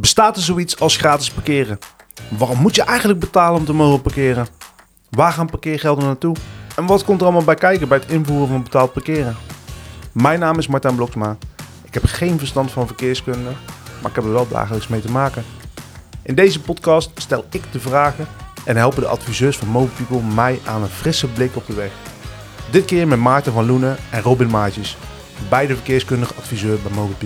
Bestaat er zoiets als gratis parkeren? Waarom moet je eigenlijk betalen om te mogen parkeren? Waar gaan parkeergelden naartoe? En wat komt er allemaal bij kijken bij het invoeren van betaald parkeren? Mijn naam is Martijn Bloksma. Ik heb geen verstand van verkeerskunde, maar ik heb er wel dagelijks mee te maken. In deze podcast stel ik de vragen en helpen de adviseurs van Mobile People mij aan een frisse blik op de weg. Dit keer met Maarten van Loenen en Robin Maatjes, beide verkeerskundig adviseur bij Mobile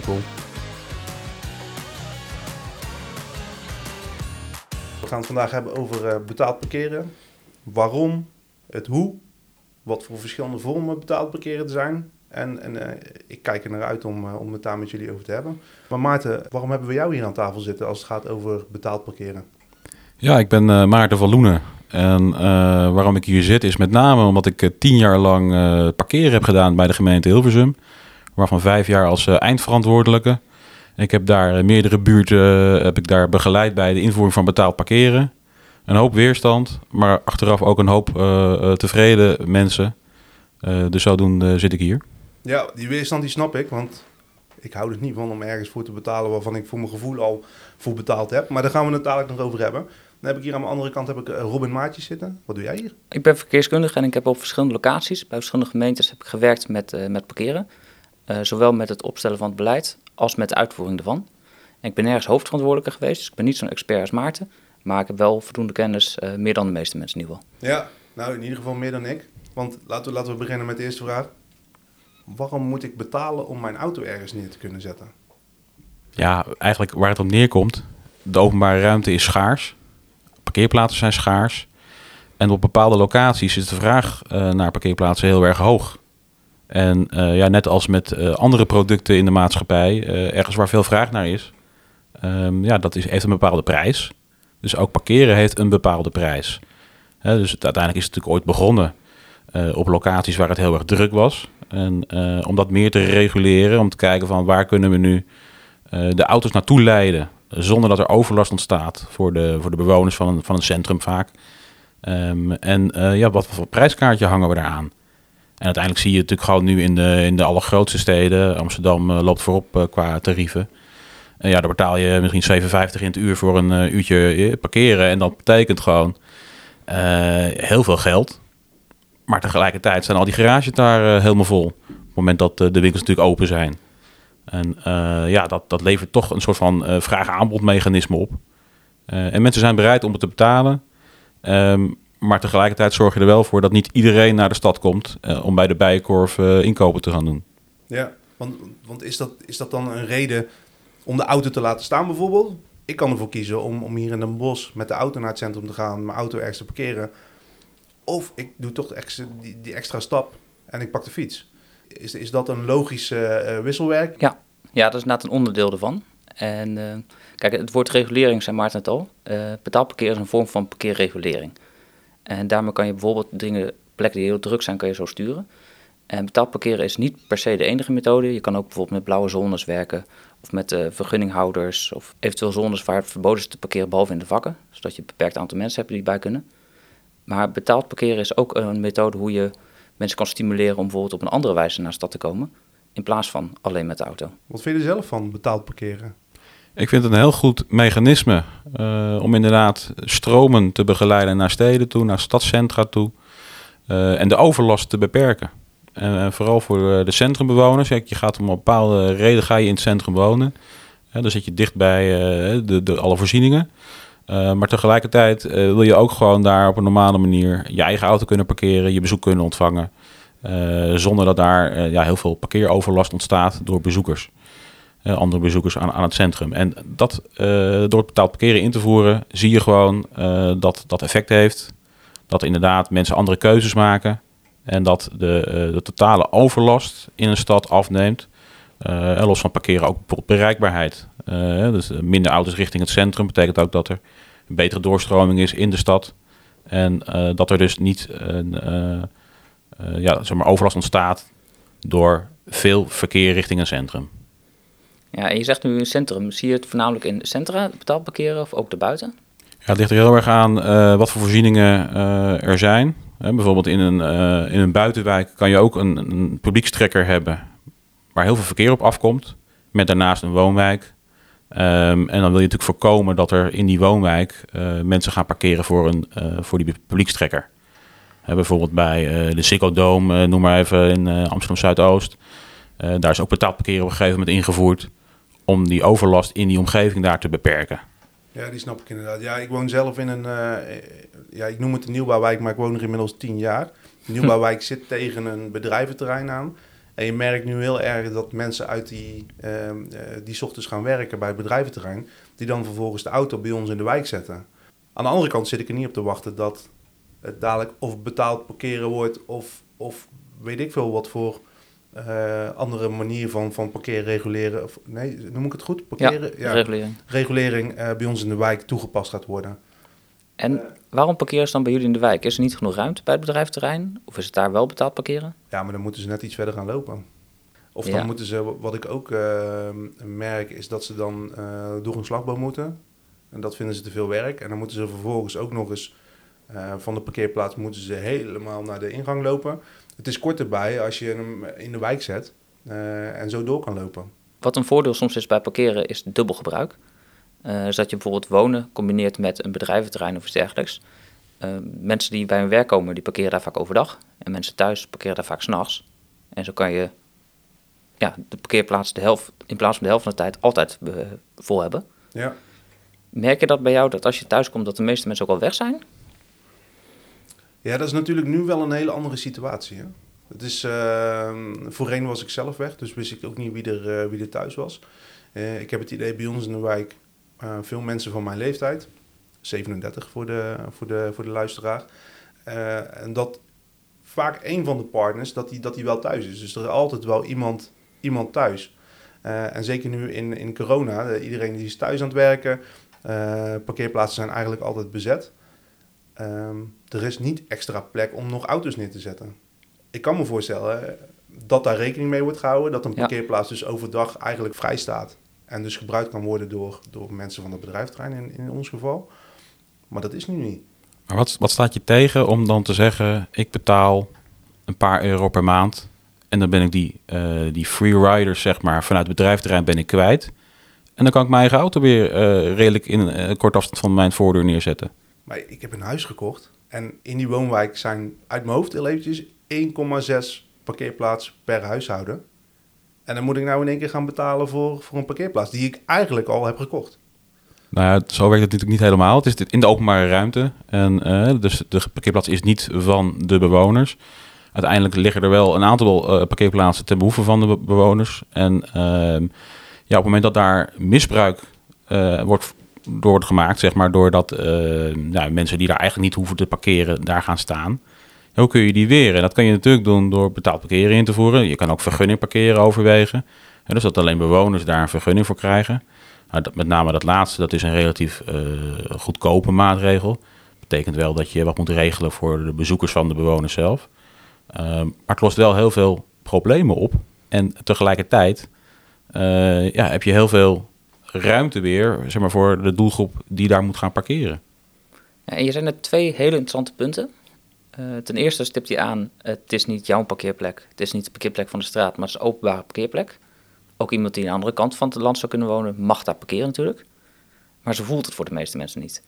gaan het vandaag hebben over uh, betaald parkeren. Waarom, het hoe, wat voor verschillende vormen betaald parkeren er zijn. En, en uh, ik kijk er naar uit om, uh, om het daar met jullie over te hebben. Maar Maarten, waarom hebben we jou hier aan tafel zitten als het gaat over betaald parkeren? Ja, ik ben Maarten van Loenen. En waarom ik hier zit is met name omdat ik tien jaar lang parkeren heb gedaan bij de gemeente Hilversum. Waarvan vijf jaar als eindverantwoordelijke. Ik heb daar eh, meerdere buurten eh, heb ik daar begeleid bij de invoering van betaald parkeren. Een hoop weerstand, maar achteraf ook een hoop uh, tevreden mensen. Uh, dus zodoende zit ik hier. Ja, die weerstand die snap ik, want ik hou er niet van om ergens voor te betalen waarvan ik voor mijn gevoel al voor betaald heb. Maar daar gaan we het dadelijk nog over hebben. Dan heb ik hier aan mijn andere kant heb ik Robin Maatjes zitten. Wat doe jij hier? Ik ben verkeerskundige en ik heb op verschillende locaties, bij verschillende gemeentes heb ik gewerkt met, uh, met parkeren. Uh, zowel met het opstellen van het beleid als met de uitvoering ervan. En ik ben nergens hoofdverantwoordelijke geweest, dus ik ben niet zo'n expert als Maarten. Maar ik heb wel voldoende kennis, uh, meer dan de meeste mensen in ieder geval. Ja, nou in ieder geval meer dan ik. Want laten we, laten we beginnen met de eerste vraag. Waarom moet ik betalen om mijn auto ergens neer te kunnen zetten? Ja, eigenlijk waar het op neerkomt, de openbare ruimte is schaars. Parkeerplaatsen zijn schaars. En op bepaalde locaties is de vraag uh, naar parkeerplaatsen heel erg hoog. En uh, ja, net als met uh, andere producten in de maatschappij, uh, ergens waar veel vraag naar is, um, ja, dat is, heeft een bepaalde prijs. Dus ook parkeren heeft een bepaalde prijs. Dus uiteindelijk is het natuurlijk ooit begonnen op locaties waar het heel erg druk was. En om dat meer te reguleren, om te kijken van waar kunnen we nu de auto's naartoe leiden, zonder dat er overlast ontstaat voor de, voor de bewoners van een, van een centrum vaak. Um, en ja, wat voor prijskaartje hangen we daaraan? En uiteindelijk zie je natuurlijk gewoon nu in de, in de allergrootste steden. Amsterdam uh, loopt voorop uh, qua tarieven. En ja, daar betaal je misschien 7,50 in het uur voor een uh, uurtje parkeren. En dat betekent gewoon heel veel geld. Maar tegelijkertijd zijn al die garages daar helemaal vol. Op het moment dat de winkels natuurlijk open zijn. En ja, dat, dat levert toch een soort van vraag-aanbod-mechanisme op. en mensen zijn bereid om het te betalen. Um, maar tegelijkertijd zorg je er wel voor dat niet iedereen naar de stad komt uh, om bij de bijenkorf uh, inkopen te gaan doen. Ja, want, want is, dat, is dat dan een reden om de auto te laten staan bijvoorbeeld? Ik kan ervoor kiezen om, om hier in een bos met de auto naar het centrum te gaan, mijn auto ergens te parkeren. Of ik doe toch extra, die, die extra stap en ik pak de fiets. Is, is dat een logische uh, wisselwerk? Ja. ja, dat is inderdaad een onderdeel ervan. En uh, kijk, het woord regulering, zei Maarten het al. Uh, betaalparkeer is een vorm van parkeerregulering. En daarmee kan je bijvoorbeeld dingen, plekken die heel druk zijn, kan je zo sturen. En betaalparkeren is niet per se de enige methode. Je kan ook bijvoorbeeld met blauwe zones werken. Of met uh, vergunninghouders. Of eventueel zones waar het verboden is te parkeren, behalve in de vakken. Zodat je een beperkt aantal mensen hebt die bij kunnen. Maar betaald parkeren is ook een methode hoe je mensen kan stimuleren om bijvoorbeeld op een andere wijze naar stad te komen. In plaats van alleen met de auto. Wat vind je zelf van betaald parkeren? Ik vind het een heel goed mechanisme uh, om inderdaad stromen te begeleiden naar steden toe, naar stadscentra toe. Uh, en de overlast te beperken. En vooral voor de centrumbewoners. je gaat om een bepaalde reden ga je in het centrum wonen. dan zit je dicht bij de, de, alle voorzieningen. maar tegelijkertijd wil je ook gewoon daar op een normale manier je eigen auto kunnen parkeren, je bezoek kunnen ontvangen. zonder dat daar ja, heel veel parkeeroverlast ontstaat door bezoekers. Uh, andere bezoekers aan, aan het centrum. En dat uh, door het betaald parkeren in te voeren, zie je gewoon uh, dat dat effect heeft. Dat inderdaad mensen andere keuzes maken. En dat de, de totale overlast in een stad afneemt. en los van parkeren ook bijvoorbeeld bereikbaarheid. dus minder auto's richting het centrum betekent ook dat er een betere doorstroming is in de stad. En dat er dus niet een ja, zeg maar overlast ontstaat door veel verkeer richting een centrum. Ja, en je zegt nu centrum. Zie je het voornamelijk in centra betaald parkeren of ook daarbuiten? Ja, het ligt er heel erg aan uh, wat voor voorzieningen uh, er zijn. Bijvoorbeeld in een, in een buitenwijk kan je ook een, een publiekstrekker hebben waar heel veel verkeer op afkomt. Met daarnaast een woonwijk. Ehm, en dan wil je natuurlijk voorkomen dat er in die woonwijk eh, mensen gaan parkeren voor, een, voor die publiekstrekker. bijvoorbeeld bij de Ziggo Dome, noem maar even in Amsterdam Zuidoost. daar is ook betaald parkeren op een gegeven moment ingevoerd om die overlast in die omgeving daar te beperken. Ja, die snap ik inderdaad. Ja, ik woon zelf in een, ja, ik noem het een nieuwbouwwijk, maar ik woon er inmiddels tien jaar. De nieuwbouwwijk zit tegen een bedrijventerrein aan. En je merkt nu heel erg dat mensen uit die, uh, die ochtends gaan werken bij het bedrijventerrein, die dan vervolgens de auto bij ons in de wijk zetten. Aan de andere kant zit ik er niet op te wachten dat het dadelijk of betaald parkeren wordt of, of weet ik veel wat voor uh, andere manier van, van parkeren reguleren. Of, nee, noem ik het goed? Parkeren? Ja, regulering. Regulering uh, bij ons in de wijk toegepast gaat worden. En waarom parkeren ze dan bij jullie in de wijk? Is er niet genoeg ruimte bij het bedrijfterrein? Of is het daar wel betaald parkeren? Ja, maar dan moeten ze net iets verder gaan lopen. Of dan moeten ze, wat ik ook uh, merk, is dat ze dan door een slagboom moeten. En dat vinden ze te veel werk. En dan moeten ze vervolgens ook nog eens van de parkeerplaats moeten ze helemaal naar de ingang lopen. Het is kort erbij als je hem in de wijk zet en zo door kan lopen. Wat een voordeel soms is bij parkeren is dubbel gebruik. Uh, dus dat je bijvoorbeeld wonen combineert met een bedrijventerrein of iets dergelijks. Uh, mensen die bij hun werk komen, die parkeren daar vaak overdag. En mensen thuis parkeren daar vaak s'nachts. En zo kan je ja, de parkeerplaats de helft, in plaats van de helft van de tijd altijd vol hebben. Ja. Merk je dat bij jou, dat als je thuis komt, dat de meeste mensen ook al weg zijn? Ja, dat is natuurlijk nu wel een hele andere situatie. Hè? Het is, uh, voorheen was ik zelf weg, dus wist ik ook niet wie er, wie er thuis was. ik heb het idee bij ons in de wijk uh, veel mensen van mijn leeftijd, 37 voor de, voor de, voor de luisteraar. En dat vaak een van de partners, dat die, dat die wel thuis is. Dus er is altijd wel iemand, iemand thuis. En zeker nu in, in corona, iedereen die is thuis aan het werken. parkeerplaatsen zijn eigenlijk altijd bezet. Um, er is niet extra plek om nog auto's neer te zetten. Ik kan me voorstellen dat daar rekening mee wordt gehouden. Dat een parkeerplaats dus overdag eigenlijk vrij staat. En dus gebruikt kan worden door, door mensen van het bedrijfterrein in, in ons geval. Maar dat is nu niet. Maar wat, wat staat je tegen om dan te zeggen, ik betaal een paar euro per maand en dan ben ik die, uh, die free riders, zeg maar, vanuit het bedrijfterrein ben ik kwijt. En dan kan ik mijn eigen auto weer uh, redelijk in een uh, kort afstand van mijn voordeur neerzetten. Maar ik heb een huis gekocht en in die woonwijk zijn uit mijn hoofd heel eventjes 1,6 parkeerplaats per huishouden. En dan moet ik nou in één keer gaan betalen voor, voor een parkeerplaats die ik eigenlijk al heb gekocht. Nou ja, zo werkt het natuurlijk niet helemaal. Het is in de openbare ruimte. En uh, dus de parkeerplaats is niet van de bewoners. Uiteindelijk liggen er wel een aantal uh, parkeerplaatsen ten behoeve van de bewoners. En uh, ja, op het moment dat daar misbruik uh, wordt, door wordt gemaakt, zeg maar, doordat nou, mensen die daar eigenlijk niet hoeven te parkeren, daar gaan staan hoe kun je die weren? Dat kan je natuurlijk doen door betaald parkeren in te voeren. Je kan ook vergunning parkeren overwegen. En dus dat alleen bewoners daar een vergunning voor krijgen. Nou, met name dat laatste, dat is een relatief uh, goedkope maatregel. Betekent wel dat je wat moet regelen voor de bezoekers van de bewoners zelf. Uh, maar het lost wel heel veel problemen op. En tegelijkertijd uh, ja, heb je heel veel ruimte weer zeg maar, voor de doelgroep die daar moet gaan parkeren. En je zijn er twee hele interessante punten. Uh, ten eerste stipt hij aan, het is niet jouw parkeerplek, het is niet de parkeerplek van de straat, maar het is een openbare parkeerplek. Ook iemand die aan de andere kant van het land zou kunnen wonen, mag daar parkeren natuurlijk. Maar ze voelt het voor de meeste mensen niet.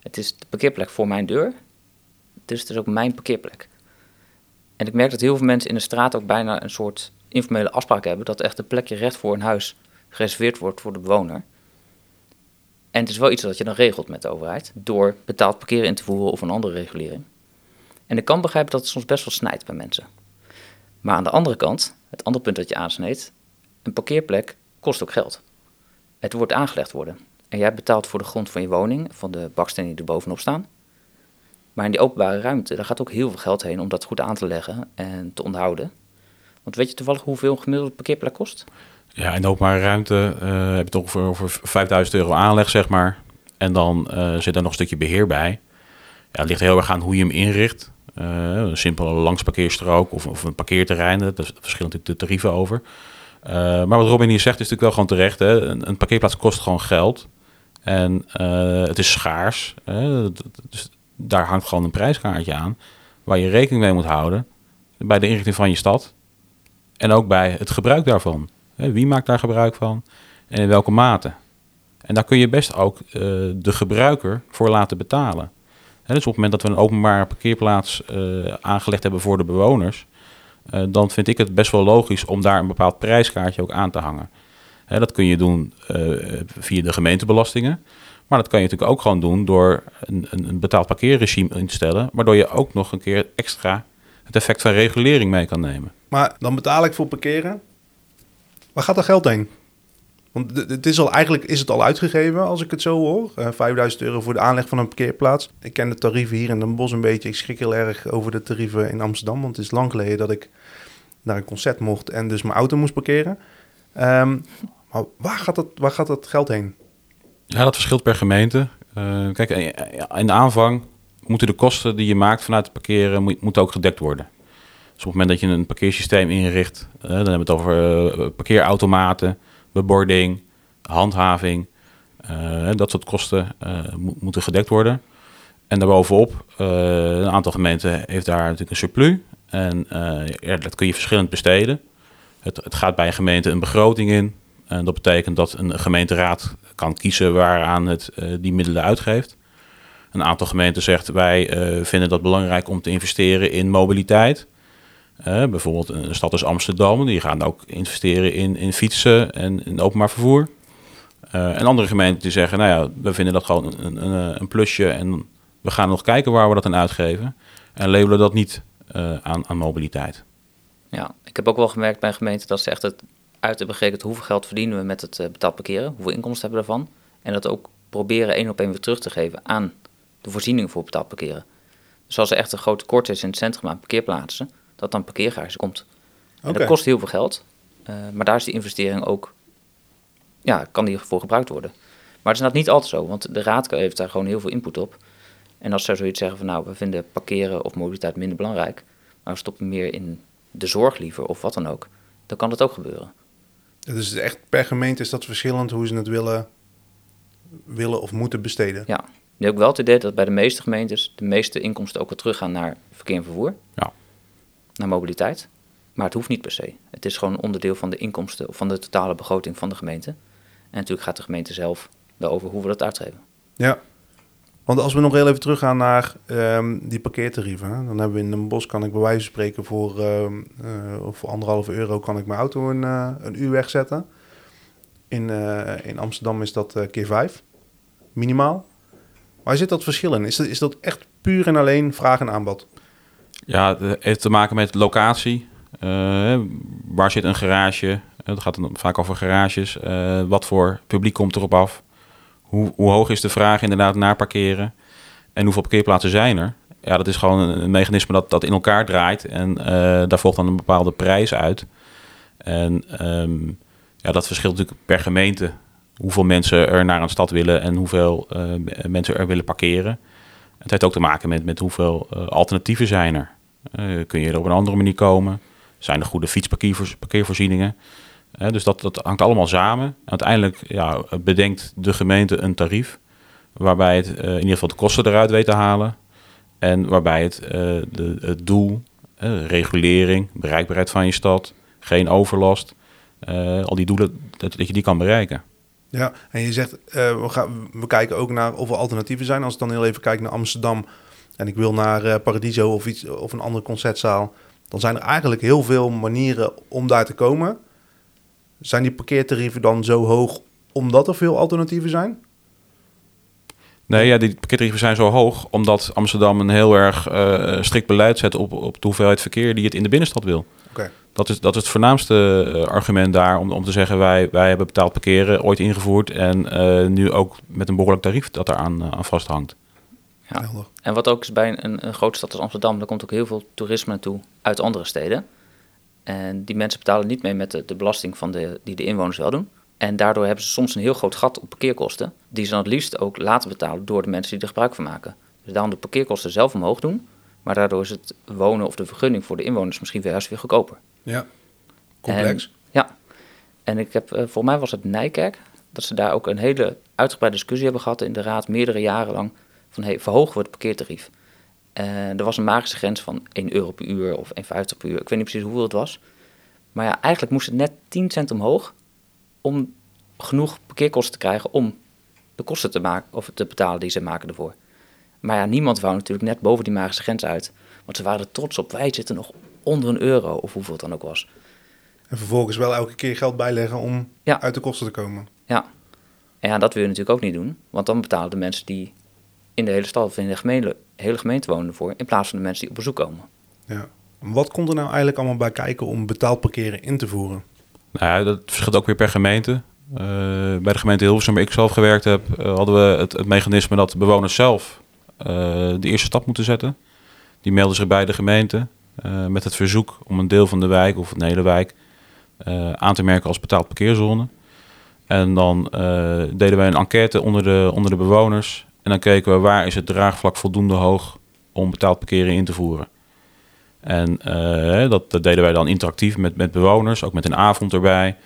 Het is de parkeerplek voor mijn deur, dus het is ook mijn parkeerplek. En ik merk dat heel veel mensen in de straat ook bijna een soort informele afspraak hebben, dat echt een plekje recht voor een huis gereserveerd wordt voor de bewoner. En het is wel iets dat je dan regelt met de overheid, door betaald parkeren in te voeren of een andere regulering. En ik kan begrijpen dat het soms best wel snijdt bij mensen. Maar aan de andere kant, het andere punt dat je aansneed, een parkeerplek kost ook geld. Het wordt aangelegd worden. En jij betaalt voor de grond van je woning, van de bakstenen die er bovenop staan. Maar in die openbare ruimte, daar gaat ook heel veel geld heen om dat goed aan te leggen en te onderhouden. Want weet je toevallig hoeveel een gemiddelde parkeerplek kost? Ja, in de openbare ruimte uh, heb je toch over, over 5000 euro aanleg, zeg maar. En dan uh, zit er nog een stukje beheer bij. Ja, het ligt heel erg aan hoe je hem inricht. Uh, een simpele langsparkeerstrook of, of een parkeerterrein. Daar verschillen natuurlijk de tarieven over. Maar wat Robin hier zegt is natuurlijk wel gewoon terecht. Hè? Een, parkeerplaats kost gewoon geld. En het is schaars. Hè? Dus daar hangt gewoon een prijskaartje aan. Waar je rekening mee moet houden. Bij de inrichting van je stad. En ook bij het gebruik daarvan. Wie maakt daar gebruik van? En in welke mate? En daar kun je best ook uh, de gebruiker voor laten betalen. Dus op het moment dat we een openbare parkeerplaats uh, aangelegd hebben voor de bewoners, uh, dan vind ik het best wel logisch om daar een bepaald prijskaartje ook aan te hangen. Dat kun je doen via de gemeentebelastingen. Maar dat kan je natuurlijk ook gewoon doen door een, een betaald parkeerregime in te stellen, waardoor je ook nog een keer extra het effect van regulering mee kan nemen. Maar dan betaal ik voor parkeren. Waar gaat dat geld heen? Want het is al, eigenlijk is het al uitgegeven als ik het zo hoor. Uh, eh, 5000 euro voor de aanleg van een parkeerplaats. Ik ken de tarieven hier in Den Bosch een beetje. Ik schrik heel erg over de tarieven in Amsterdam. Want het is lang geleden dat ik naar een concert mocht en dus mijn auto moest parkeren. Ehm, maar waar gaat, dat, waar gaat dat geld heen? Ja, dat verschilt per gemeente. Uh, kijk, in de aanvang moeten de kosten die je maakt vanuit het parkeren moet, ook gedekt worden. Dus op het moment dat je een parkeersysteem inricht, uh, dan hebben we het over parkeerautomaten, bebording, handhaving. Uh, dat soort kosten moeten gedekt worden. En daarbovenop, een aantal gemeenten heeft daar natuurlijk een surplus. En dat kun je verschillend besteden. Het, het, gaat bij een gemeente een begroting in. En dat betekent dat een gemeenteraad kan kiezen waaraan het die middelen uitgeeft. Een aantal gemeenten zegt wij vinden dat belangrijk om te investeren in mobiliteit. Uh, bijvoorbeeld een stad als Amsterdam, die gaan ook investeren in, in fietsen en in openbaar vervoer. Uh, en andere gemeenten die zeggen, nou ja, we vinden dat gewoon een, een, een, plusje en we gaan nog kijken waar we dat aan uitgeven. En labelen dat niet aan, aan mobiliteit. Ja, ik heb ook wel gemerkt bij gemeenten dat ze echt het uit hebben gerekend hoeveel geld verdienen we met het betaald parkeren, hoeveel inkomsten hebben we ervan. En dat ook proberen één op één weer terug te geven aan de voorziening voor betaald parkeren. Dus als er echt een groot tekort is in het centrum aan parkeerplaatsen, dat dan parkeergarage komt. En dat kost heel veel geld, uh, maar daar is die investering ook, ja, kan die voor gebruikt worden. Maar het is niet altijd zo, want de raad heeft daar gewoon heel veel input op. En als ze zoiets zeggen van nou, we vinden parkeren of mobiliteit minder belangrijk, maar we stoppen meer in de zorg liever of wat dan ook, dan kan dat ook gebeuren. Dus echt per gemeente is dat verschillend hoe ze het willen, willen of moeten besteden? Ja, nu heb ik wel het idee dat bij de meeste gemeentes de meeste inkomsten ook weer teruggaan naar verkeer en vervoer. Ja naar mobiliteit. Maar het hoeft niet per se. Het is gewoon onderdeel van de inkomsten of van de totale begroting van de gemeente. En natuurlijk gaat de gemeente zelf over hoe we dat uitgeven. Ja, want als we nog heel even teruggaan naar um, die parkeertarieven. Dan hebben we in een bos, kan ik bij wijze van spreken, voor, uh, uh, voor anderhalve euro kan ik mijn auto een, uh, een uur wegzetten. In, in Amsterdam is dat keer vijf, minimaal. Waar zit dat verschil in? Is dat, is dat echt puur en alleen vraag en aanbod? Ja, het heeft te maken met locatie. Uh, waar zit een garage? Het gaat dan vaak over garages. Uh, wat voor publiek komt erop af? Hoe, hoe, hoog is de vraag inderdaad naar parkeren? En hoeveel parkeerplaatsen zijn er? Ja, dat is gewoon een, mechanisme dat, dat in elkaar draait. En uh, daar volgt dan een bepaalde prijs uit. En um, ja, dat verschilt natuurlijk per gemeente. Hoeveel mensen er naar een stad willen en hoeveel mensen er willen parkeren. Het heeft ook te maken met, met hoeveel uh, alternatieven zijn er. Uh, kun je er op een andere manier komen? Zijn er goede fietsparkeervoorzieningen? Dus dat, dat hangt allemaal samen. En uiteindelijk ja, bedenkt de gemeente een tarief waarbij het in ieder geval de kosten eruit weet te halen. En waarbij het, het doel, regulering, bereikbaarheid van je stad, geen overlast, al die doelen, dat, dat je die kan bereiken. Ja, en je zegt, uh, we, gaan, we kijken ook naar of er alternatieven zijn. Als ik dan heel even kijk naar Amsterdam en ik wil naar uh, Paradiso of, iets, of een andere concertzaal, dan zijn er eigenlijk heel veel manieren om daar te komen. Zijn die parkeertarieven dan zo hoog omdat er veel alternatieven zijn? Nee, ja, die parkeertarieven zijn zo hoog omdat Amsterdam een heel erg uh, strikt beleid zet op, op de hoeveelheid verkeer die het in de binnenstad wil. Okay. Dat is, dat is het voornaamste uh, argument daar om, om te zeggen wij, wij hebben betaald parkeren ooit ingevoerd en uh, nu ook met een behoorlijk tarief dat eraan uh, aan vasthangt. Ja. En wat ook is bij een, een grote stad als Amsterdam, daar komt ook heel veel toerisme naartoe uit andere steden. En die mensen betalen niet mee met de, de belasting van de, die de inwoners wel doen. En daardoor hebben ze soms een heel groot gat op parkeerkosten, die ze dan het liefst ook laten betalen door de mensen die er gebruik van maken. Dus daarom de parkeerkosten zelf omhoog doen, maar daardoor is het wonen of de vergunning voor de inwoners misschien weer weer goedkoper. Ja, complex. Ja, en ik heb, uh, voor mij was het Nijkerk, dat ze daar ook een hele uitgebreide discussie hebben gehad in de raad, meerdere jaren lang, van hey, verhogen we het parkeertarief? En er was een magische grens van 1 euro per uur of 1,50 per uur, ik weet niet precies hoeveel het was. Maar ja, eigenlijk moest het net 10 cent omhoog om genoeg parkeerkosten te krijgen om de kosten te, maken, of te betalen die ze maken ervoor. Maar ja, niemand wou natuurlijk net boven die magische grens uit. Want ze waren er trots op. Wij zitten nog onder een euro, of hoeveel het dan ook was. En vervolgens wel elke keer geld bijleggen om Ja. uit de kosten te komen. Ja. En ja, dat wil je natuurlijk ook niet doen. Want dan betalen de mensen die in de hele stad of in de gemeente, hele gemeente wonen voor... in plaats van de mensen die op bezoek komen. Ja. Wat komt er nou eigenlijk allemaal bij kijken om betaald parkeren in te voeren? Nou ja, dat verschilt ook weer per gemeente. Eh, bij de gemeente Hilversum, waar ik zelf gewerkt heb, eh, hadden we het, het mechanisme dat de bewoners zelf eh, de eerste stap moeten zetten. Die melden zich bij de gemeente eh, met het verzoek om een deel van de wijk of een hele wijk eh, aan te merken als betaald parkeerzone. En dan eh, deden wij een enquête onder de, onder de bewoners. En dan keken we waar is het draagvlak voldoende hoog om betaald parkeren in te voeren. En dat, dat deden wij dan interactief met, met bewoners, ook met een avond erbij.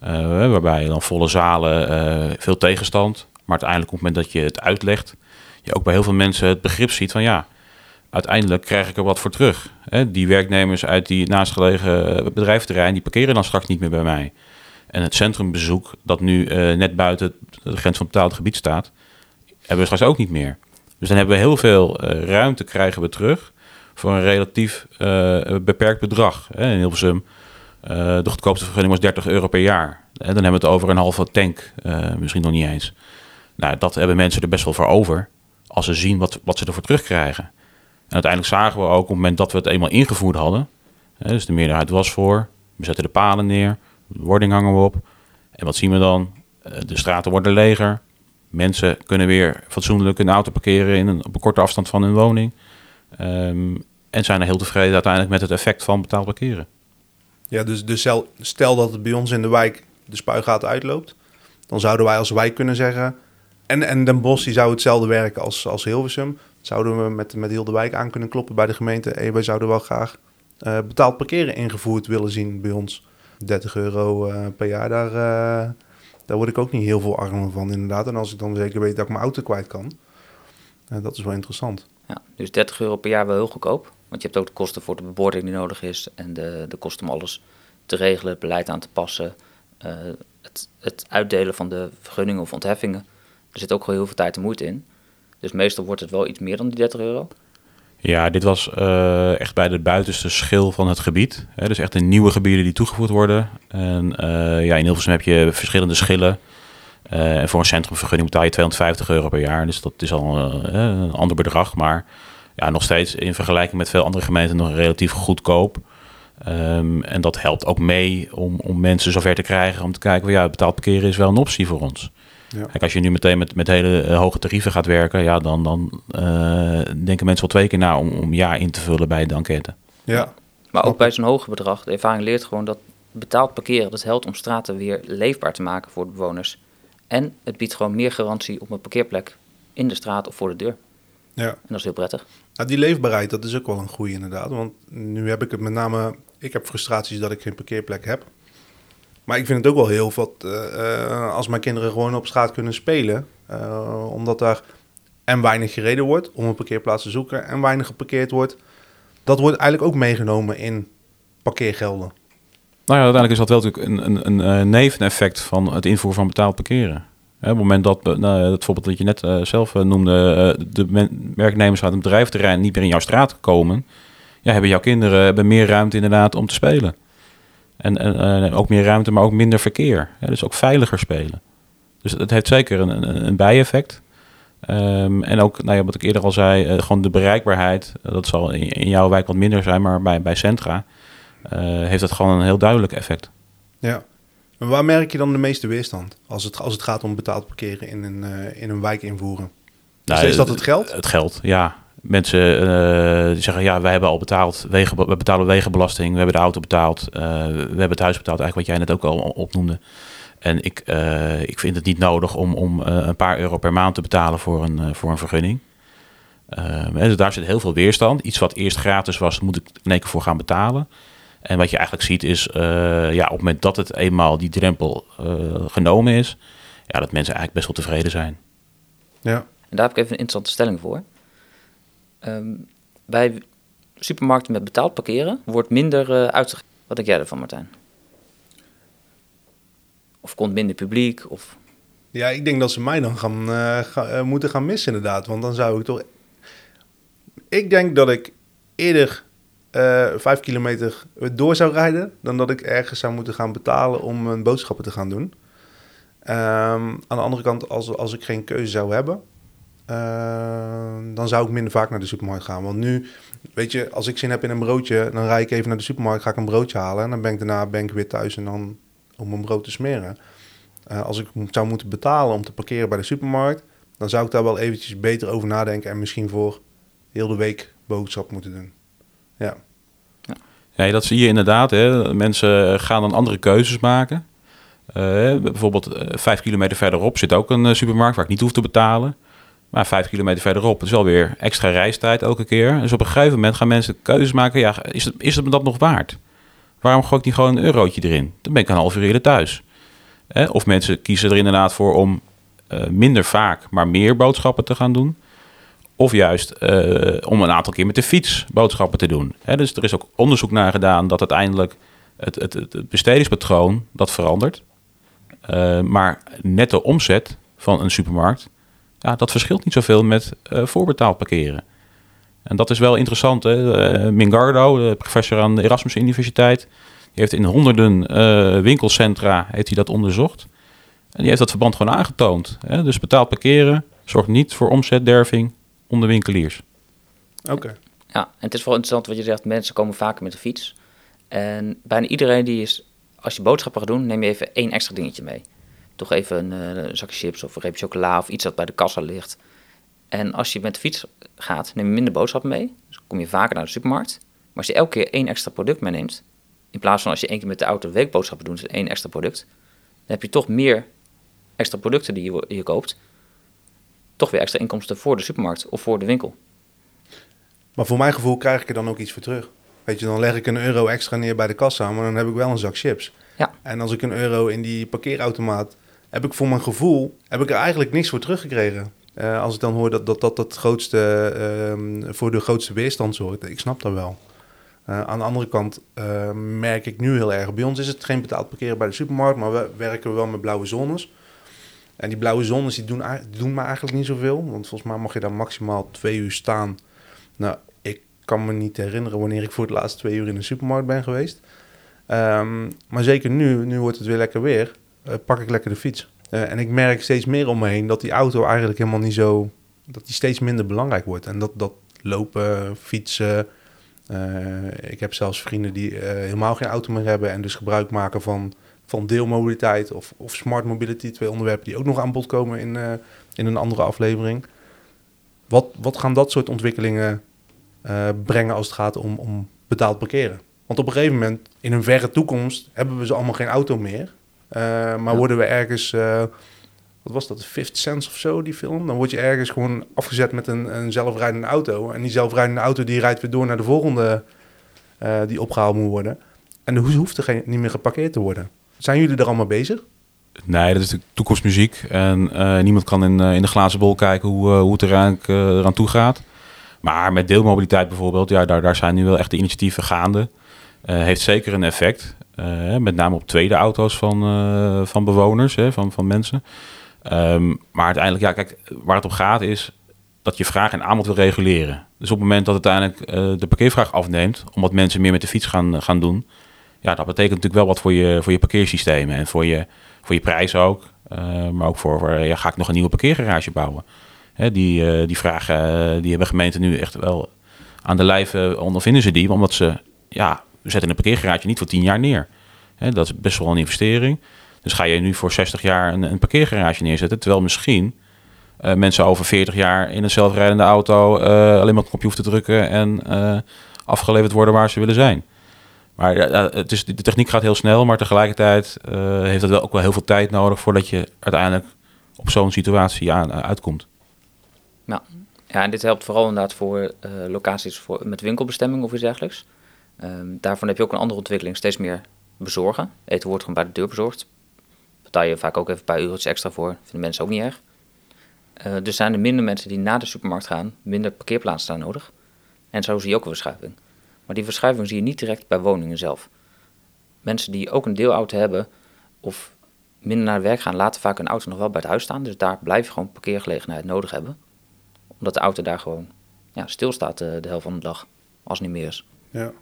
waarbij je dan volle zalen, veel tegenstand. Maar uiteindelijk op het moment dat je het uitlegt, je ook bij heel veel mensen het begrip ziet van ja, uiteindelijk krijg ik er wat voor terug. Die werknemers uit die naastgelegen bedrijventerrein, die parkeren dan straks niet meer bij mij. En het centrumbezoek, dat nu eh, net buiten de grens van het betaald gebied staat, hebben we straks ook niet meer. Dus dan hebben we heel veel eh, ruimte krijgen we terug voor een relatief eh, beperkt bedrag. In Hilversum, de goedkoopste vergunning was 30 euro per jaar. Dan hebben we het over een halve tank, misschien nog niet eens. Nou, dat hebben mensen er best wel voor over, als ze zien wat, wat ze ervoor terugkrijgen. En uiteindelijk zagen we ook op het moment dat we het eenmaal ingevoerd hadden, hè, dus de meerderheid was voor, we zetten de palen neer, de wording hangen we op. En wat zien we dan? Eh, de straten worden leger. Mensen kunnen weer fatsoenlijk een auto parkeren in een, op een korte afstand van hun woning. Ehm, en zijn er heel tevreden uiteindelijk met het effect van betaald parkeren. Ja, dus, dus stel, dat het bij ons in de wijk de spuigaten uitloopt. Dan zouden wij als wijk kunnen zeggen... En, en Den Bosch zou hetzelfde werken als, als Hilversum. Zouden we met, met heel de wijk aan kunnen kloppen bij de gemeente. Hey, wij zouden wel graag eh, betaald parkeren ingevoerd willen zien bij ons. 30 euro eh, per jaar, daar, eh, daar word ik ook niet heel veel armer van inderdaad. En als ik dan zeker weet dat ik mijn auto kwijt kan. eh, dat is wel interessant. Ja, dus 30 euro per jaar wel heel goedkoop. Want je hebt ook de kosten voor de bebording die nodig is. En de, de kosten om alles te regelen, het beleid aan te passen. eh, het, het uitdelen van de vergunningen of ontheffingen. Er zit ook gewoon heel veel tijd en moeite in. Dus meestal wordt het wel iets meer dan die 30 euro. Ja, dit was eh, echt bij de buitenste schil van het gebied. Hè, dus echt de nieuwe gebieden die toegevoegd worden. En eh, ja, in Hilversum heb je verschillende schillen. Eh, en voor een centrumvergunning betaal je 250 euro per jaar. Dus dat is al een ander bedrag. Maar ja, nog steeds in vergelijking met veel andere gemeenten nog relatief goedkoop. Ehm, en dat helpt ook mee om, om mensen zover te krijgen om te kijken, van, ja, betaald parkeren is wel een optie voor ons. Ja. Kijk, als je nu meteen met, met hele eh, hoge tarieven gaat werken, ja, dan, dan eh, denken mensen wel twee keer na om, om ja in te vullen bij de enquête. Ja, Maar ook bij zo'n hoger bedrag, de ervaring leert gewoon dat betaald parkeren, dat helpt om straten weer leefbaar te maken voor de bewoners. En het biedt gewoon meer garantie op een parkeerplek in de straat of voor de deur. ja. En dat is heel prettig. Nou, die leefbaarheid, dat is ook wel een goede inderdaad. Want nu heb ik het met name... Ik heb frustraties dat ik geen parkeerplek heb. Maar ik vind het ook wel heel wat eh, eh, als mijn kinderen gewoon op straat kunnen spelen. eh, omdat daar en weinig gereden wordt om een parkeerplaats te zoeken... en weinig geparkeerd wordt. Dat wordt eigenlijk ook meegenomen in parkeergelden. Nou ja, uiteindelijk is dat wel natuurlijk een, een, een neveneffect van het invoeren van betaald parkeren. Op het moment dat, nou, het voorbeeld dat je net zelf noemde, de werknemers uit een bedrijventerrein niet meer in jouw straat komen, ja, hebben jouw kinderen hebben meer ruimte inderdaad om te spelen. En, en eh, ook meer ruimte, maar ook minder verkeer. Dus ook veiliger spelen. Dus het heeft zeker een, een, een bijeffect. Ehm, en ook, nou ja, wat ik eerder al zei, eh, gewoon de bereikbaarheid. eh, dat zal in, in jouw wijk wat minder zijn, maar bij, bij centra heeft dat gewoon een heel duidelijk effect. Ja. Maar waar merk je dan de meeste weerstand als het, als het gaat om betaald parkeren in een, in een wijk invoeren? Nou, is dat het geld? Het geld, ja. Mensen eh, die zeggen, ja, wij hebben al betaald, wegen, we betalen wegenbelasting, we hebben de auto betaald, eh, we hebben het huis betaald, eigenlijk wat jij net ook al opnoemde. En ik, eh, ik vind het niet nodig om, om eh, een paar euro per maand te betalen voor een, voor een vergunning. Eh, dus daar zit heel veel weerstand. Iets wat eerst gratis was, moet ik in één keer voor gaan betalen. En wat je eigenlijk ziet is, eh, ja, op het moment dat het eenmaal die drempel eh, genomen is, ja, dat mensen eigenlijk best wel tevreden zijn. Ja. En daar heb ik even een interessante stelling voor. Ehm, bij supermarkten met betaald parkeren wordt minder uitgegeven. Wat denk jij ervan, Martijn? Of komt minder publiek? Of... Ja, ik denk dat ze mij dan gaan, eh, eh, moeten gaan missen inderdaad. Want dan zou ik toch... Ik denk dat ik eerder vijf kilometer door zou rijden... dan dat ik ergens zou moeten gaan betalen om mijn boodschappen te gaan doen. Ehm, aan de andere kant, als, als ik geen keuze zou hebben... eh, dan zou ik minder vaak naar de supermarkt gaan. Want nu, weet je, als ik zin heb in een broodje... dan rijd ik even naar de supermarkt, ga ik een broodje halen... en dan ben ik daarna ben ik weer thuis en dan om mijn brood te smeren... Eh, als ik zou moeten betalen om te parkeren bij de supermarkt, dan zou ik daar wel eventjes beter over nadenken en misschien voor heel de week boodschap moeten doen. Ja, Ja, dat zie je inderdaad. Hè. Mensen gaan dan andere keuzes maken. Eh, bijvoorbeeld eh, vijf kilometer verderop zit ook een eh, supermarkt waar ik niet hoef te betalen. Maar vijf kilometer verderop is wel weer extra reistijd elke keer. Dus op een gegeven moment gaan mensen keuzes maken. Ja, is het, is het dat nog waard? Waarom gooi ik niet gewoon een eurotje erin? Dan ben ik een half uur eerder thuis. Of mensen kiezen er inderdaad voor om eh, minder vaak, maar meer boodschappen te gaan doen. Of juist eh, om een aantal keer met de fiets boodschappen te doen. Dus er is ook onderzoek naar gedaan dat uiteindelijk het, het, het, het bestedingspatroon dat verandert. Eh, maar netto omzet van een supermarkt, ja, dat verschilt niet zoveel met eh voorbetaald parkeren. En dat is wel interessant. Hè? Eh, Mingardo, de professor aan de Erasmus Universiteit, die heeft in honderden eh, winkelcentra heeft hij dat onderzocht. En die heeft dat verband gewoon aangetoond. Hè? Dus betaald parkeren zorgt niet voor omzetderving onder winkeliers. oké. Ja, en het is wel interessant wat je zegt, mensen komen vaker met de fiets. En bijna iedereen die is, als je boodschappen gaat doen, neem je even één extra dingetje mee. Toch even een, eh, zakje chips of een reep chocola of iets dat bij de kassa ligt. En als je met de fiets gaat, neem je minder boodschappen mee. Dus kom je vaker naar de supermarkt. Maar als je elke keer één extra product meeneemt, in plaats van als je één keer met de auto weekboodschappen doet, dus één extra product, dan heb je toch meer extra producten die je, je koopt. Toch weer extra inkomsten voor de supermarkt of voor de winkel. Maar voor mijn gevoel krijg ik er dan ook iets voor terug. Weet je, dan leg ik een euro extra neer bij de kassa, maar dan heb ik wel een zak chips. Ja. En als ik een euro in die parkeerautomaat, heb ik voor mijn gevoel, heb ik er eigenlijk niks voor teruggekregen. Eh, als ik dan hoor dat dat, dat het grootste, ehm, voor de grootste weerstand zorgt, ik snap dat wel. Eh, aan de andere kant eh, merk ik nu heel erg, bij ons is het geen betaald parkeren bij de supermarkt, maar we werken wel met blauwe zones. En die blauwe zones die doen, doen me eigenlijk niet zoveel, want volgens mij mag je daar maximaal twee uur staan. Nou, ik kan me niet herinneren wanneer ik voor het laatst twee uur in een supermarkt ben geweest. Ehm, maar zeker nu, nu wordt het weer lekker weer, pak ik lekker de fiets. Eh, en ik merk steeds meer om me heen dat die auto eigenlijk helemaal niet zo... dat die steeds minder belangrijk wordt. En dat, dat lopen, fietsen... eh, ik heb zelfs vrienden die eh, helemaal geen auto meer hebben... en dus gebruik maken van, van deelmobiliteit of, of smart mobility. Twee onderwerpen die ook nog aan bod komen in, eh, in een andere aflevering. Wat, wat gaan dat soort ontwikkelingen eh, brengen als het gaat om, om betaald parkeren? Want op een gegeven moment, in een verre toekomst, hebben we ze allemaal geen auto meer. Eh, maar Ja. worden we ergens, eh, wat was dat, Fifth Sense of zo, die film? Dan word je ergens gewoon afgezet met een, een zelfrijdende auto. En die zelfrijdende auto die rijdt weer door naar de volgende eh, die opgehaald moet worden. En de hoes hoeft er geen, niet meer geparkeerd te worden. Zijn jullie er allemaal bezig? Nee, dat is de toekomstmuziek. En niemand kan in, in de glazen bol kijken hoe, hoe het eraan, eh, eraan toe gaat. Maar met deelmobiliteit bijvoorbeeld, ja, daar, daar zijn nu wel echt de initiatieven gaande. Heeft zeker een effect. Eh, met name op tweede auto's van, eh, van bewoners, hè, van, van mensen. Ehm, maar uiteindelijk, ja, kijk, waar het om gaat is dat je vraag en aanbod wil reguleren. Dus op het moment dat uiteindelijk eh, de parkeervraag afneemt, omdat mensen meer met de fiets gaan, gaan doen, ja, dat betekent natuurlijk wel wat voor je, voor je parkeersystemen en voor je, voor je prijs ook. Maar ook voor, ga ik nog een nieuwe parkeergarage bouwen? Hè, die, die vragen die hebben gemeenten nu echt wel aan de lijf eh, ondervinden ze die, omdat ze, ja, we zetten een parkeergarage niet voor 10 jaar neer. Dat is best wel een investering. Dus ga je nu voor 60 jaar een, een parkeergarage neerzetten, terwijl misschien eh, mensen over 40 jaar in een zelfrijdende auto eh, alleen maar een knopje hoeven te drukken en eh, afgeleverd worden waar ze willen zijn. Maar het is, de techniek gaat heel snel, maar tegelijkertijd heeft het wel ook wel heel veel tijd nodig voordat je uiteindelijk op zo'n situatie aan, uitkomt. Ja, en dit helpt vooral inderdaad voor locaties voor, met winkelbestemming of iets dergelijks. Ehm, daarvan heb je ook een andere ontwikkeling, steeds meer bezorgen. Eten wordt gewoon bij de deur bezorgd. Betaal je vaak ook even een paar euro's extra voor, vinden mensen ook niet erg. Eh, dus zijn er minder mensen die naar de supermarkt gaan, minder parkeerplaatsen staan nodig. En zo zie je ook een verschuiving. Maar die verschuiving zie je niet direct bij woningen zelf. Mensen die ook een deelauto hebben, of minder naar werk gaan, laten vaak een auto nog wel bij het huis staan. Dus daar blijf je gewoon parkeergelegenheid nodig hebben. Omdat de auto daar gewoon ja, stilstaat de, de helft van de dag, als het niet meer is. Ja.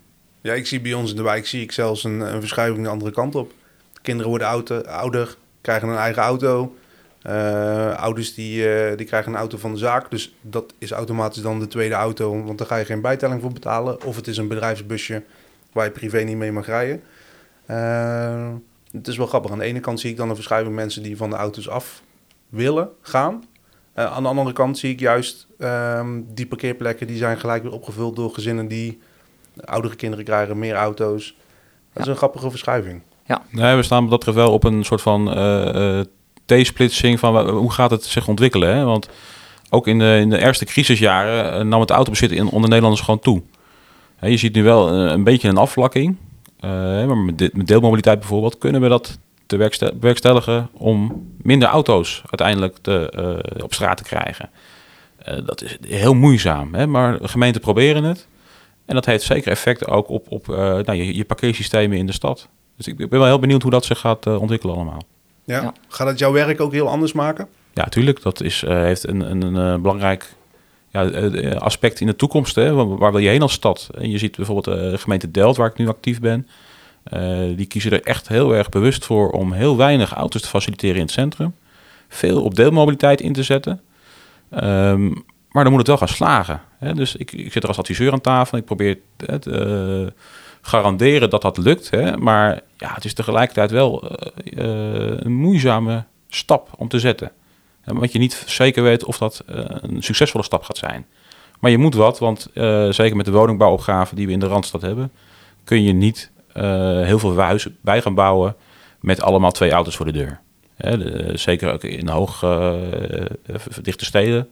Ja, ik zie bij ons in de wijk zie ik zelfs een, een verschuiving de andere kant op. kinderen worden ouder, ouder krijgen een eigen auto. Uh, ouders die, uh, die krijgen een auto van de zaak. Dus dat is automatisch dan de tweede auto. Want daar ga je geen bijtelling voor betalen. Of het is een bedrijfsbusje waar je privé niet mee mag rijden. Uh, het is wel grappig. Aan de ene kant zie ik dan een verschuiving mensen die van de auto's af willen gaan. aan de andere kant zie ik juist ehm, die parkeerplekken die zijn gelijk weer opgevuld door gezinnen die oudere kinderen krijgen, meer auto's. Dat is een grappige verschuiving. Ja. Nee, we staan wat dat betreft wel op een soort van T-splitsing van hoe gaat het zich ontwikkelen. Hè? Want ook in de, in de eerste crisisjaren eh, nam het autobezit in, onder Nederlanders gewoon toe. je ziet nu wel een, een beetje een afvlakking. Uh, maar met, met, deelmobiliteit bijvoorbeeld kunnen we dat te bewerkstelligen om minder auto's uiteindelijk te, uh, op straat te krijgen. Uh, dat is heel moeizaam, hè? maar gemeenten proberen het. En dat heeft zeker effect ook op, op nou, je, je parkeersystemen in de stad. Dus ik ben wel heel benieuwd hoe dat zich gaat ontwikkelen allemaal. Ja. Gaat het jouw werk ook heel anders maken? Ja, tuurlijk. Dat is, uh, heeft een, een, een, belangrijk ja, eh, aspect in de toekomst. Hè. Waar, wil je heen als stad? En je ziet bijvoorbeeld de gemeente Delft, waar ik nu actief ben. Uh, die kiezen er echt heel erg bewust voor om heel weinig auto's te faciliteren in het centrum. Veel op deelmobiliteit in te zetten. Um, maar dan moet het wel gaan slagen. Hè. Dus ik, ik zit er als adviseur aan tafel. Ik probeer het, uh, garanderen dat dat lukt. Hè? Maar ja, het is tegelijkertijd wel uh, een moeizame stap om te zetten. Want je niet zeker weet of dat een succesvolle stap gaat zijn. Maar je moet wat, want zeker met de woningbouwopgave die we in de Randstad hebben, kun je niet heel veel huizen bij gaan bouwen met allemaal twee auto's voor de deur. Hè, zeker ook in hoog verdichte steden,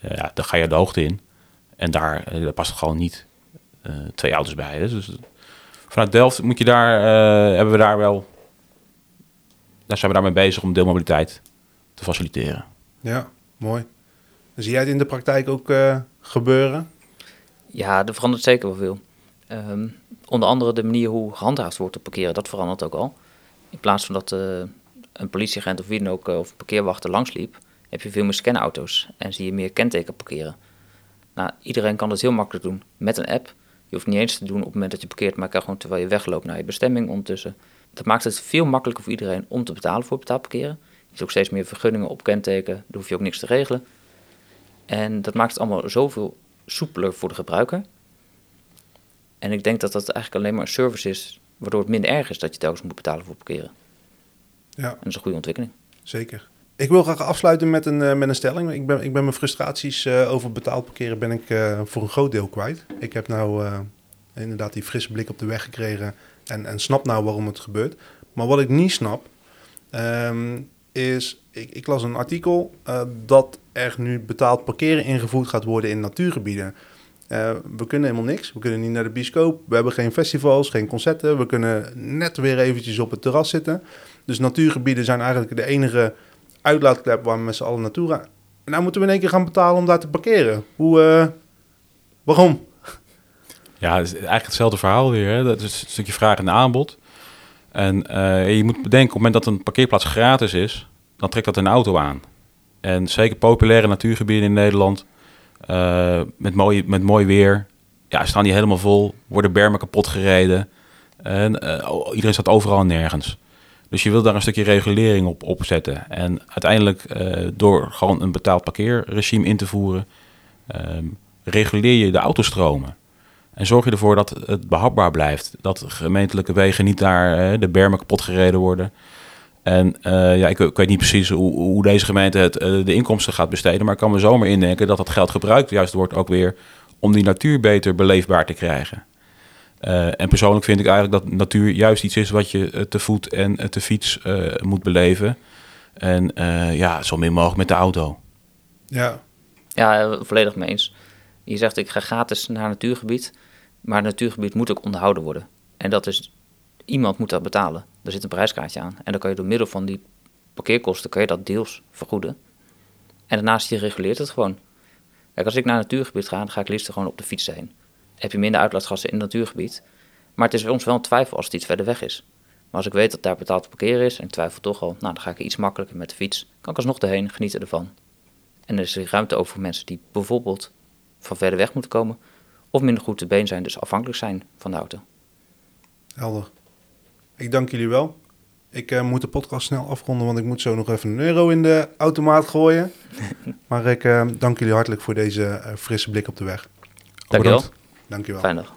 ja, daar ga je de hoogte in. En daar, daar past gewoon niet uh, twee auto's bij. Hè? Dus vanuit Delft moet je daar, uh, hebben we daar wel, daar zijn we daarmee bezig om deelmobiliteit te faciliteren. Ja, mooi. Zie jij het in de praktijk ook uh, gebeuren? Ja, er verandert zeker wel veel. Um, onder andere de manier hoe gehandhaafd wordt op parkeren, dat verandert ook al. In plaats van dat uh, een politieagent of wie dan ook, of een parkeerwachter langsliep, heb je veel meer scanauto's en zie je meer kenteken parkeren. Nou, iedereen kan dat heel makkelijk doen met een app. Je hoeft niet eens te doen op het moment dat je parkeert, maar kan gewoon terwijl je wegloopt naar je bestemming ondertussen. Dat maakt het veel makkelijker voor iedereen om te betalen voor betaalparkeren. Je ziet ook steeds meer vergunningen op kenteken, daar hoef je ook niks te regelen. En dat maakt het allemaal zoveel soepeler voor de gebruiker. En ik denk dat dat eigenlijk alleen maar een service is, waardoor het minder erg is dat je telkens moet betalen voor parkeren. Ja. En dat is een goede ontwikkeling. Zeker. Ik wil graag afsluiten met een, uh, met een stelling. Ik ben, ik ben mijn frustraties uh, over betaald parkeren ben ik, uh, voor een groot deel kwijt. Ik heb nou inderdaad die frisse blik op de weg gekregen en, en snap nou waarom het gebeurt. Maar wat ik niet snap, um, is... Ik, ik, las een artikel dat er nu betaald parkeren ingevoerd gaat worden in natuurgebieden. we kunnen helemaal niks. We kunnen niet naar de bioscoop. We hebben geen festivals, geen concerten. We kunnen net weer eventjes op het terras zitten. Dus natuurgebieden zijn eigenlijk de enige uitlaatklep waar we met z'n allen naartoe gaan. En nou moeten we in één keer gaan betalen om daar te parkeren. Hoe, uh, waarom? Ja, het is eigenlijk hetzelfde verhaal weer. Hè? Dat is een stukje vraag en aanbod. En uh, je moet bedenken, op het moment dat een parkeerplaats gratis is, dan trekt dat een auto aan. En zeker populaire natuurgebieden in Nederland, uh, met, mooi, met mooi weer, ja, staan die helemaal vol, worden bermen kapot gereden. En iedereen staat overal en nergens. Dus je wil daar een stukje regulering op opzetten. En uiteindelijk, uh, door gewoon een betaald parkeerregime in te voeren, um, reguleer je de autostromen. En zorg je ervoor dat het behapbaar blijft. Dat gemeentelijke wegen niet daar uh, de bermen kapot gereden worden. En uh, ja, ik, ik, weet niet precies hoe, hoe deze gemeente het, de inkomsten gaat besteden. Maar ik kan me zomaar indenken dat dat geld gebruikt juist wordt ook weer om die natuur beter beleefbaar te krijgen. Uh, en persoonlijk vind ik eigenlijk dat natuur juist iets is wat je uh, te voet en uh, te fiets moet beleven. En ja, zo min mogelijk met de auto. Ja. Ja, volledig mee eens. Je zegt ik ga gratis naar een natuurgebied, maar het natuurgebied moet ook onderhouden worden. En dat is, iemand moet dat betalen. Er zit een prijskaartje aan. En dan kan je door middel van die parkeerkosten, kan je dat deels vergoeden. En daarnaast je reguleert het gewoon. Kijk, als ik naar een natuurgebied ga, dan ga ik liefst gewoon op de fiets heen heb je minder uitlaatgassen in het natuurgebied. Maar het is voor ons wel een twijfel als het iets verder weg is. Maar als ik weet dat daar betaald parkeren is en ik twijfel toch al, nou dan ga ik iets makkelijker met de fiets. Kan ik alsnog erheen, genieten ervan. En er is er ruimte over voor mensen die bijvoorbeeld van verder weg moeten komen. Of minder goed te been zijn, dus afhankelijk zijn van de auto. Helder. Ik dank jullie wel. Ik eh, moet de podcast snel afronden, want ik moet zo nog even een euro in de automaat gooien. maar ik eh, dank jullie hartelijk voor deze eh, frisse blik op de weg. Dankjewel. Bedankt. Dankjewel. Fijn dag.